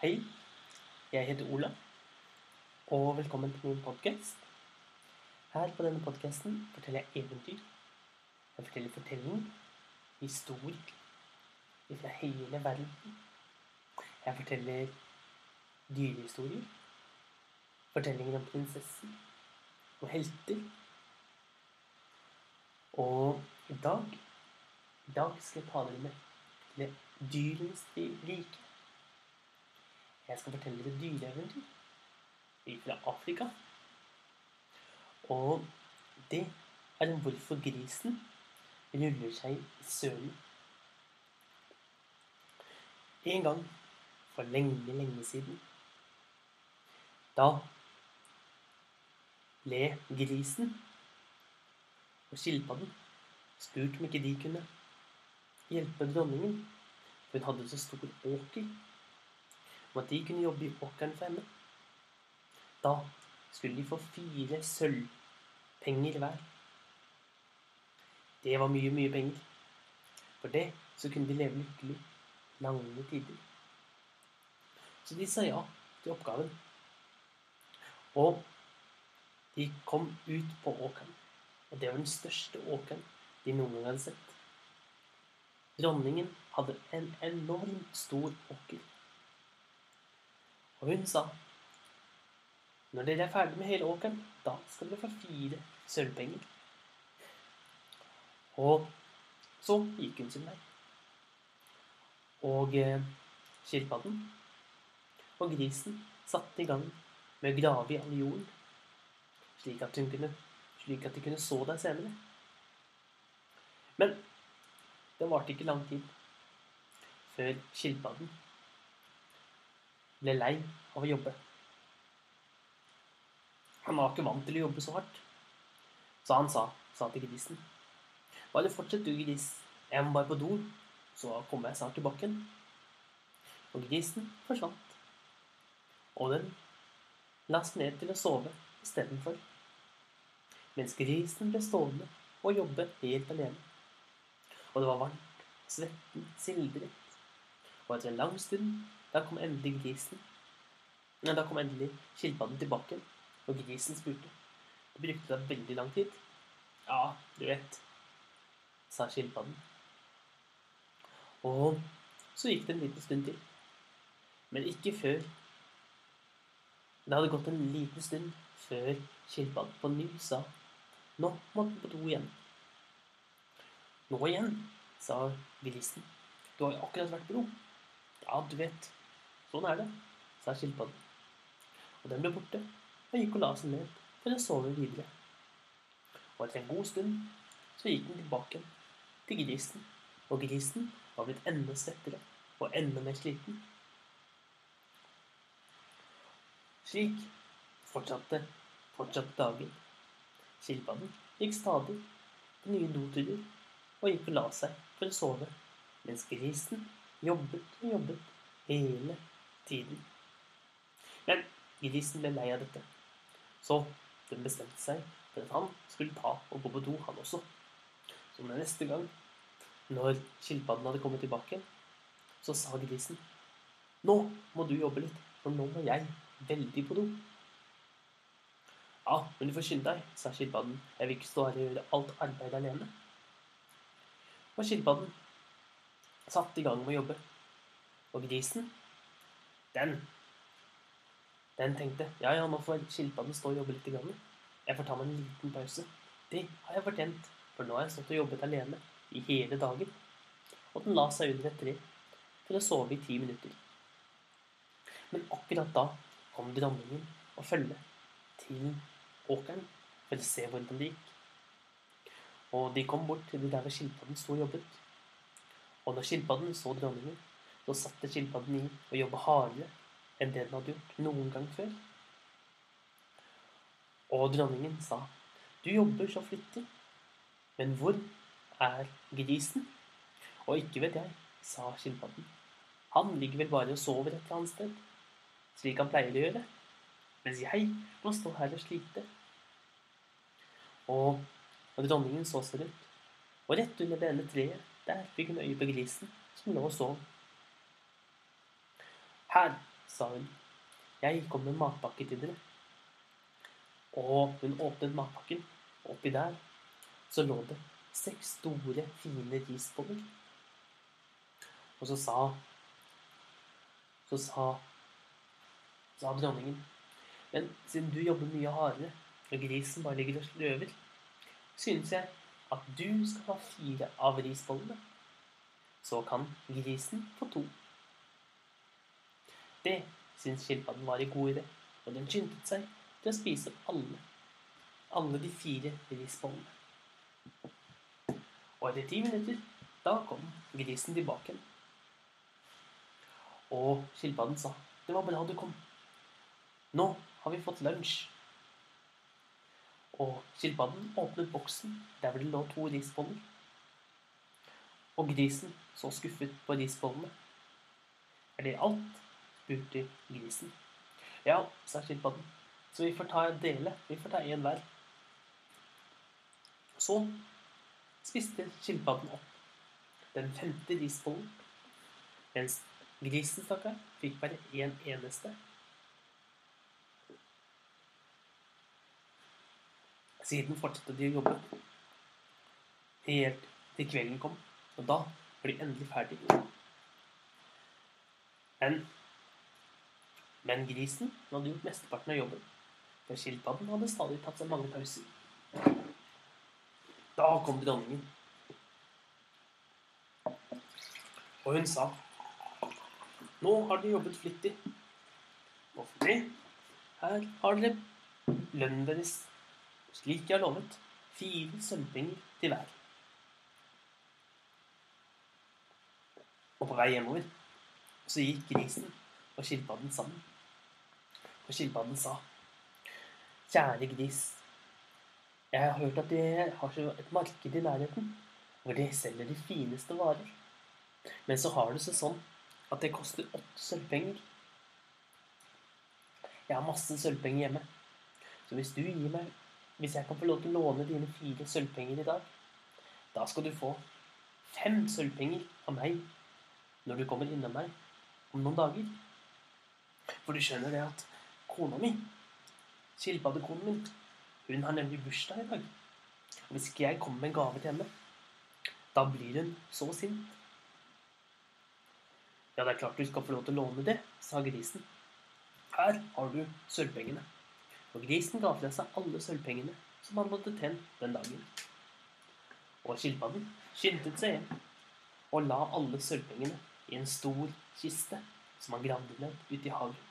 Hei, jeg heter Ola, og velkommen til min podkast. Her på denne podkasten forteller jeg eventyr. Jeg forteller fortellinger, historier fra hele verden. Jeg forteller dyrehistorier, fortellinger om prinsessen og helter. Og i dag, i dag skal jeg ta dere med til dyrenes rike. Jeg skal fortelle dere dyreeventyr fra Afrika. Og det er om hvorfor grisen ruller seg i sølen. En gang for lenge, lenge siden Da ble grisen og skilpadden spurt om ikke de kunne hjelpe dronningen, hun hadde så stor åker, om at de kunne jobbe i åkeren for henne. Da skulle de få fire sølvpenger hver. Det var mye, mye penger. For det så kunne de leve lykkelig lange tider. Så de sa ja til oppgaven. Og de kom ut på åkeren. Og det var den største åkeren de noen gang hadde sett. Dronningen hadde en enormt stor åker. Og hun sa når dere er ferdig med hele åkeren, da skal dere få fire sølvpenger. Og så gikk hun sin vei. Og eh, skilpadden og grisen satte i gang med å grave i all jorden, slik at, hun kunne, slik at de kunne så deg senere. Men det varte ikke lang tid før skilpadden ble lei av å jobbe. Han var ikke vant til å jobbe så hardt. Så han sa, sa til grisen Bare fortsett du, gris. Jeg må bare på do, så kommer jeg snart til bakken. Og grisen forsvant. Og den la seg ned til å sove istedenfor. Mens grisen ble stående og jobbe helt alene. Og det var varmt, svetten sildret. Og etter en lang stund da kom endelig grisen. Nei, da kom endelig skilpadden tilbake, og grisen spurte. Det brukte deg veldig lang tid. Ja, du vet, sa skilpadden. Og så gikk det en liten stund til. Men ikke før Det hadde gått en liten stund før skilpadden på ny sa Nå må du på do igjen. Nå igjen, sa grisen. Du har jo akkurat vært på do. Ja, du vet. Sånn er det, sa skilpadden. Og den ble borte og gikk og la seg ned for å sove videre. Og etter en god stund så gikk den tilbake til grisen, og grisen var blitt enda svettere og enda mer sliten. Slik fortsatte, fortsatte dagen. Skilpadden gikk stadig på nye doturer og gikk og la seg for å sove, mens grisen jobbet og jobbet hele tiden. Men grisen ble lei av dette, så den bestemte seg for at han skulle ta og gå på do, han også. Så med neste gang, når skilpadden hadde kommet tilbake, så sa grisen Nå må du jobbe litt, for nå må jeg veldig på do. Ja, men du får skynde deg, sa skilpadden. Jeg vil ikke stå her og gjøre alt arbeidet alene. Og skilpadden satte i gang med å jobbe. Og grisen den Den tenkte ja, ja, nå får skilpadden stå og jobbe litt. Grann. Jeg får ta meg en liten pause. Det har jeg fortjent, for nå har jeg stått og jobbet alene i hele dagen. Og den la seg under et tre for å sove i ti minutter. Men akkurat da kom dronningen og følge til åkeren for å se hvordan det gikk. Og de kom bort til det der skilpadden sto og jobbet. Og når skilpadden så dronningen, så satte skilpadden i å jobbe hardere enn det den hadde gjort noen gang før. Og dronningen sa, 'Du jobber så flittig, men hvor er grisen?' 'Og ikke vet jeg', sa skilpadden. 'Han ligger vel bare og sover et eller annet sted, slik han pleier å gjøre, mens jeg må stå her og slite.' Og, og dronningen så seg rundt, og rett under det ene treet, der fikk hun øye på grisen som lå og sov. Her sa hun. Jeg kom med matpakke til dere. Og hun åpnet matpakken, oppi der så lå det seks store, fine risboller. Og så sa Så sa sa dronningen Men siden du jobber mye hardere, og grisen bare ligger og sløver, synes jeg at du skal ha fire av risbollene. Så kan grisen få to. Det syntes skilpadden var en god idé, og den skyndte seg til å spise alle, alle de fire risbollene. Og etter ti minutter, da kom grisen tilbake. Og skilpadden sa, 'Det var bra du kom. Nå har vi fått lunsj.' Og skilpadden åpnet boksen der hvor det lå to risboller. Og grisen så skuffet på risbollene. 'Er det alt?' Spurte grisen. 'Ja', sa skilpadden. 'Så vi får ta en dele. Vi får ta en hver.' Så spiste skilpadden opp den femte risbollen, mens grisen, stakkar, fikk bare én eneste. Siden fortsatte de å jobbe helt til kvelden kom, og da var de endelig ferdig. Men, men grisen hadde gjort mesteparten av jobben, for skilpadden hadde stadig tatt seg mange pauser. Da kom dronningen. Og hun sa Nå har dere jobbet flittig. Og for det, her har dere lønnen deres, slik jeg har lovet. Fire sølvpenger til hver. Og på vei hjemover så gikk grisen og skilpadden sammen. Og skilpadden sa Kjære gris, jeg har hørt at dere har et marked i nærheten hvor de selger de fineste varer. Men så har det seg sånn at det koster åtte sølvpenger. Jeg har masse sølvpenger hjemme. Så hvis du gir meg Hvis jeg kan få lov til å låne dine fire sølvpenger i dag, da skal du få fem sølvpenger av meg når du kommer innom meg om noen dager. For du skjønner det at kona mi, skilpaddekonen min, hun har nemlig bursdag i dag. Og hvis ikke jeg kommer med en gave til henne, da blir hun så sint. Ja, det er klart du skal få lov til å låne det, sa grisen. Her har du sølvpengene. Og grisen ga fra seg alle sølvpengene som han måtte tjene den dagen. Og skilpadden skyndte seg hjem og la alle sølvpengene i en stor kiste som han gravde ned ute i hagen.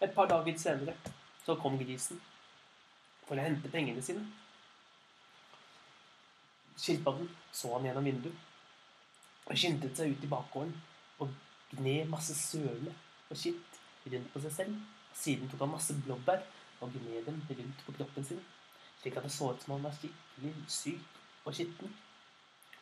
Et par dager senere så kom grisen for å hente pengene sine. Skilpadden så han gjennom vinduet og skyndte seg ut i bakgården og gned masse søle og skitt rundt på seg selv. Siden tok han masse blåbær og gned dem rundt på kroppen sin, slik at det så ut som han var skikkelig syk og skitten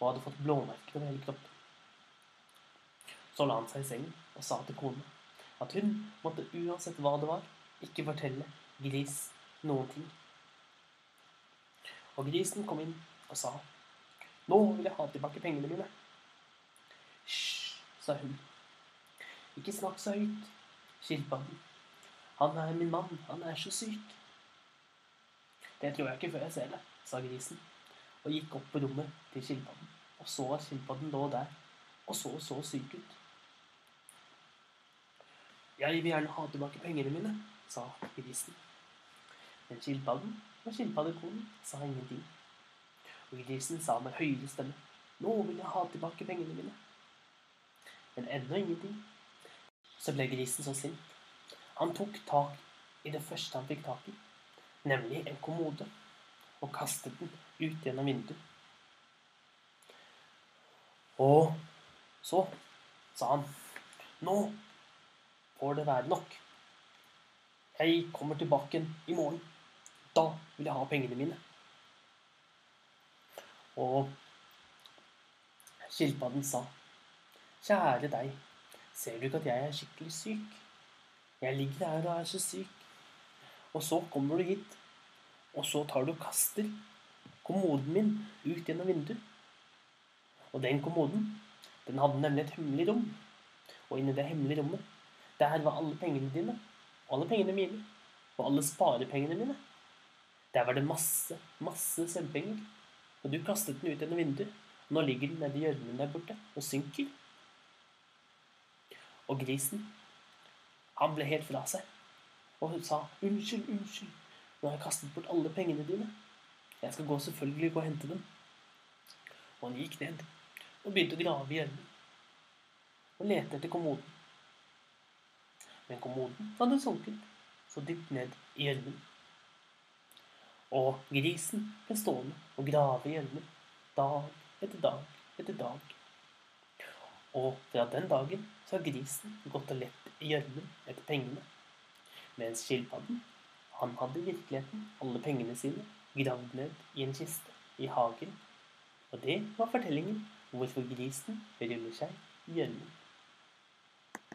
og hadde fått blåmerker over hele kroppen. Så la han seg i sengen og sa til kona at hun måtte uansett hva det var, ikke fortelle Gris noen ting. Og grisen kom inn og sa nå vil jeg ha tilbake pengene mine. Hysj, sa hun. Ikke snakk så høyt, skilpadden. Han er min mann, han er så syk. Det tror jeg ikke før jeg ser det, sa grisen, og gikk opp på rommet til skilpadden og så at skilpadden lå der og så så syk ut. Jeg vil gjerne ha tilbake pengene mine, sa grisen. Men skilpadden og skilpaddekonen sa ingenting. Og grisen sa med høyere stemme, nå vil jeg ha tilbake pengene mine. Men ennå ingenting. Så ble grisen så sint. Han tok tak i det første han fikk tak i, nemlig en kommode, og kastet den ut gjennom vinduet. Og så sa han, nå får det være nok. Jeg kommer tilbake i morgen. Da vil jeg ha pengene mine. Og skilpadden sa, kjære deg, ser du ikke at jeg er skikkelig syk? Jeg ligger her og er så syk. Og så kommer du hit, og så tar du og kaster kommoden min ut gjennom vinduet. Og den kommoden, den hadde nemlig et hemmelig rom. og inni det hemmelige rommet. Der var alle pengene dine, og alle pengene mine, og alle sparepengene mine. Der var det masse, masse sølvpenger. Og du kastet den ut gjennom vinduet. Nå ligger den nede i gjørmen der borte og synker. Og grisen, han ble helt fra seg. Og hun sa, unnskyld, unnskyld, nå har jeg kastet bort alle pengene dine. Jeg skal gå selvfølgelig gå og hente dem. Og han gikk ned og begynte å grave i gjørmen. Og lete etter kommoden. Men kommoden hadde sunket så dypt ned i gjørmen. Og grisen ble stående og grave i gjørmen dag etter dag etter dag. Og fra den dagen så har grisen gått og lett i gjørmen etter pengene. Mens skilpadden, han hadde i virkeligheten alle pengene sine gravd ned i en kiste i hagen. Og det var fortellingen hvorfor grisen rømmer seg i gjørmen.